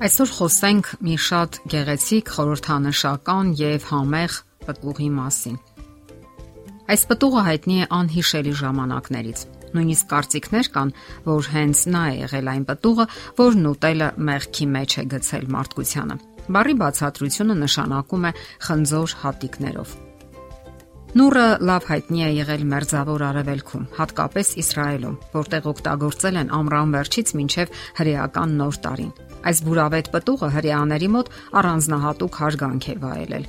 Այսօր խոսենք մի շատ գեղեցիկ, խորհրդանշական եւ համեղ պտուղի մասին։ Այս պտուղը հայտնի է անհիշելի ժամանակներից։ Նույնիսկ կարծիքներ կան, որ հենց նա է եղել այն պտուղը, որն ուտելը մեղքի մեջ է գցել մարդկությանը։ Բարի բացատրությունը նշանակում է խնձոր հատիկներով։ Նուրը լավ հայտնի է եղել Մերձավոր Արևելքում, հատկապես Իսրայելում, որտեղ օգտագործել են ամռան վերջից մինչև հրեական նոր տարին։ Այս բուրավետ պտուղը հрьяաների մոտ առանձնահատուկ հարգանք է վայելել։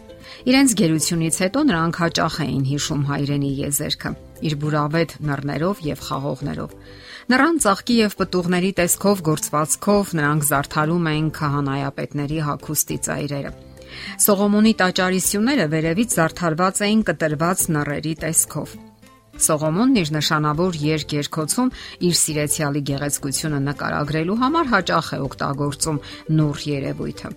Իրենց գերությունից հետո նրանք հաճախ էին հիշում հայրենի եզերքը՝ իր բուրավետ նռներով եւ խաղողներով։ Նրան ծաղկի եւ պտուղների տեսքով գործվածքով նրանք զարդարում էին քահանայապետների հագուստի ծայրերը։ Սողոմոնի տաճարի սյուները վերևից զարդարված էին կտրված նռերի տեսքով։ Սողոմոնն իր նշանավոր երկ երկոցում իր սիրեցյալի գեղեցկությունը նկարագրելու համար հաճախ է օգտագործում նուր երևույթը։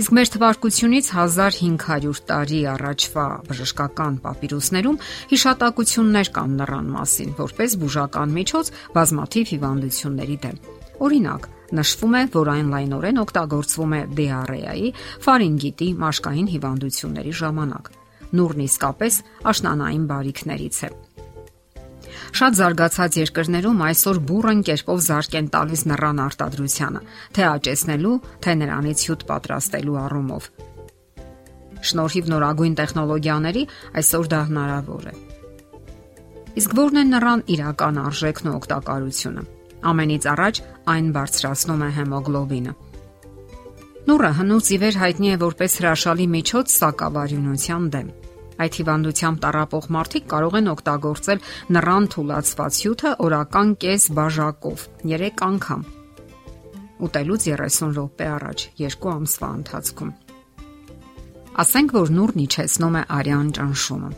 Իսկ մեր թվարկությունից 1500 տարի առաջվա բժշկական պապիրուսներում հիշատակություններ կան նրան մասին, որպես բուժական միջոց բազմաթիվ հիվանդությունների դեմ։ Օրինակ, նշվում է, որ այն լայնորեն օգտագործվում է դիարեայի, ֆարինգիտի, մաշկային հիվանդությունների ժամանակ։ Նուրն իսկապես աշնանային բարիքներից է։ Շատ զարգացած երկրներում այսօր բուրըն կերպով զարգ են տալիս նռան արտադրությանը, թե աճեցնելու, թե նրանից հյութ պատրաստելու առումով։ Շնորհիվ նորագույն տեխնոլոգիաների այսօր դա հնարավոր է։ Իսկ ո՞րն է նռան իրական արժեքն ու օգտակարությունը։ Ամենից առաջ այն բարձրացնում է հեմոգլոբինը։ Նուրը հնուց ի վեր հայտնի է որպես հրաշալի միջոց սակավարյունության դեմ։ Այդ հիվանդությամբ տարապող մարդիկ կարող են օգտագործել նռան թուլացված հյութը օրական կես բաժակով 3 անգամ։ Ուտելուց 30 րոպե առաջ 2 ամսվա ընթացքում։ Ասենք որ նուրն իջեցնում է արյան ճնշումը։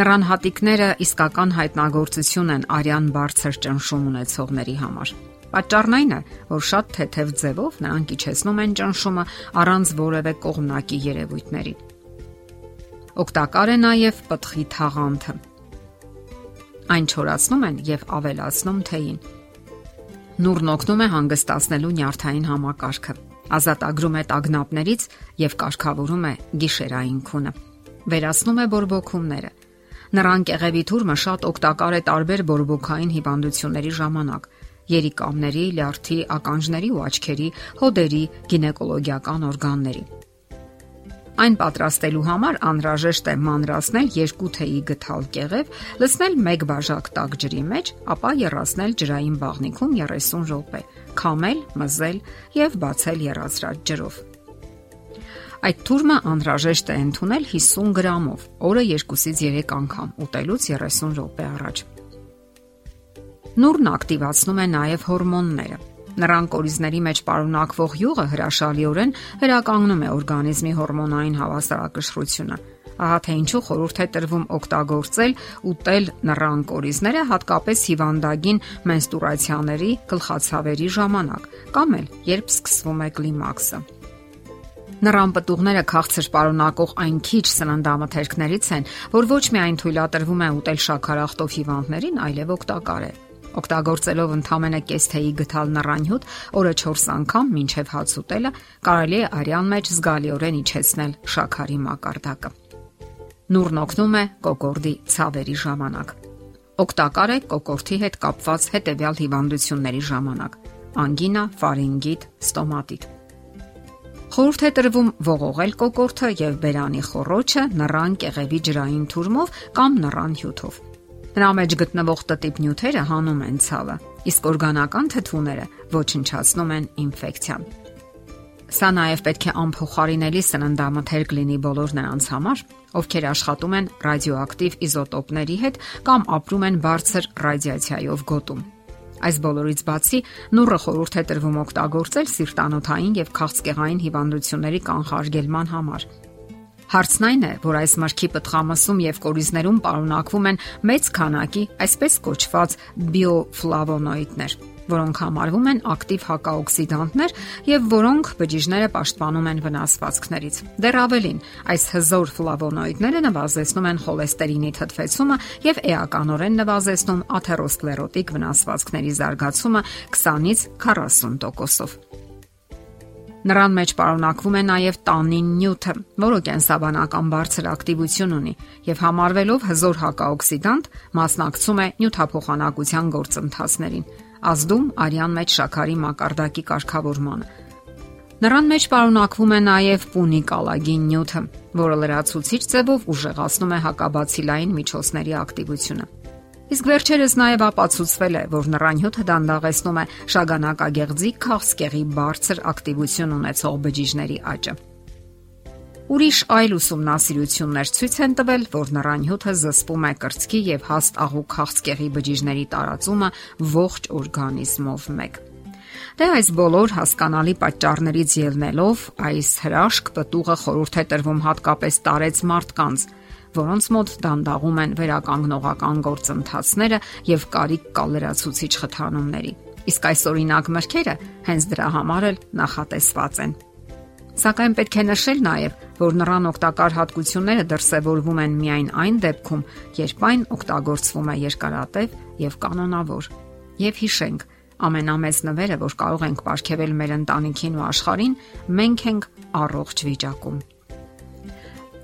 Նրան հատիկները իսկական հայտնագործություն են արյան բարձր ճնշում ունեցողների համար։ Պատճառն այն է, որ շատ թեթև ձևով նրանք իջեցնում են ճնշումը առանց որևէ կողմնակի երևույթների։ Օգտակար է նաև պտղի թաղանթը։ Այն չորացնում են եւ ավելացնում թեյին։ Նուրն օգնում է հանգստացնելու նյարդային համակարգը, ազատագրում է տագնապներից եւ կարգավորում է գիշերային քունը։ Վերացնում է բորբոքումները։ Նրան կեղևի թուրմը շատ օգտակար է տարբեր բորբոքային հիվանդությունների ժամանակ, երիկամների, լյարդի, ականջների ու աչքերի, հոդերի, գինեկոլոգիական օրգանների։ Այն պատրաստելու համար անհրաժեշտ է մանրացնել 2 թեյի գթալ կեղև, լցնել 1 բաժակ տաք ջրի մեջ, ապա երացնել ջրային բաղնիքում 30 րոպե, քամել, մզել եւ բացել երացրած ջրով։ Այդ թուրմը անհրաժեշտ է ընդունել 50 գրամով, օրը 2-ից 3 անգամ, ուտելուց 30 րոպե առաջ։ Նուրն ակտիվացնում է նաև հորմոնները։ Նրան կորիզների մեջ պարունակվող յուղը հրաշալիորեն վերականգնում է օրգանիզմի հորմոնային հավասարակշռությունը։ Ահա թե ինչու խորհուրդ է տրվում օգտագործել ուտել նռան կորիզները հատկապես հիվանդագին մենստրուացիաների, գլխացավերի ժամանակ կամ էլ երբ սկսվում է կլիմաքսը։ Նռան պտուղները քաղցր պարունակող այն քիչ սննդամթերքներից են, որ ոչ միայն թույլատրվում է ուտել շաքարախտով հիվանդներին, այլև օգտակար է։ Օգտագործելով ընդամենը կես թեյի գթալ նռանյութ օրը 4 անգամ մինչև հաց ուտելը կարելի է արյան մեջ զգալիորեն իջեցնել շաքարի մակարդակը։ Նուրն օգնում է կոկորդի ցավերի ժամանակ։ Օգտակար է կոկորդի հետ կապված հետևյալ հիվանդությունների ժամանակ՝ անգինա, ֆարինգիտ, ստոմատիտ։ Խորհուրդ է տրվում ողողել կոկորդը եւ բերանի խոռոչը նռան կեղևի ջրային թուրմով կամ նռան հյութով։ Նրա մեջ գտնվող տտիպ նյութերը հանում են ցավը, իսկ օրգանական թթուները ոչնչացնում են ինֆեկցիան։ Սա նաև պետք է անփոխարինելի սննդամթերք լինի բոլոր նրանց համար, ովքեր աշխատում են ռադիոակտիվ իզոտոպների հետ կամ ապրում են բարձր ռադիացիայով գոտում։ Այս բոլորից բացի նուրը խորհուրդ է տրվում օգտագործել սիրտանոթային եւ քաղցկեղային հիվանդությունների կանխարգելման համար, Հարցն այն է, որ այս մրգի պտղամսում եւ կորիզներում պարունակվում են մեծ քանակի այսպես կոչված բիոֆլավոնոիդներ, որոնք համարվում են ակտիվ հակաօքսիդանտներ եւ որոնք բջիջները պաշտպանում են վնասվածքներից։ Դեռ ավելին, այս հզոր ֆլավոնոիդները նվազեցնում են խոլեստերինի թթվեցումը եւ էականորեն նվազեցնում աթերոսկլերոտիկ վնասվածքների զարգացումը 20-ից 40%-ով։ Նրան մեջ պարունակվում է նաև տանին նյութը, որը կենսաբանական բարձր ակտիվություն ունի եւ համարվելով հզոր հակաօքսիդանտ, մասնակցում է նյութափոխանակության գործընթացներին, ազդում արյան մեջ շաքարի մակարդակի կարգավորմանը։ Նրան մեջ պարունակվում է նաև պունի կալագին նյութը, որը լրացուցիչ ձևով ուժեղացնում է հակաբացիլային միջոցների ակտիվությունը։ Իսկ վերջերս նաև ապացուցվել է, որ նռանյութը դանդաղեցնում է շագանակագեղձի քաղցկեղի բարձր ակտիվություն ունեցող բջիջների աճը։ Ուրիշ այլ ուսումնասիրություններ ցույց են տվել, որ նռանյութը զսպում է կրծքի եւ հաստ աղու քաղցկեղի բջիջների տարածումը ողջ օրգանիզմով մեկ։ Դե այս բոլոր հասկանալի պատճառներից ելնելով այս հրաշք պտուղը խորհուրդ է տրվում հատկապես տարեց մարդկանց, որոնց մոտ դանդաղում են վերականգնողական գործընթացները եւ կարիք կա լրացուցիչ խթանումների։ Իսկ այս օրինակ մրգերը հենց դրա համար էլ նախատեսված են։ Սակայն պետք է նշել նաև, որ նրան օգտակար հատկությունները դրսևորվում են միայն այն դեպքում, երբ այն օգտագործվում է երկարատև եւ կանոնավոր։ Եվ հիշենք, ամենամեծ նվերը, որ կարող ենք ապարգևել մեր ընտանիքին ու աշխարհին, մենք ենք առողջ վիճակում։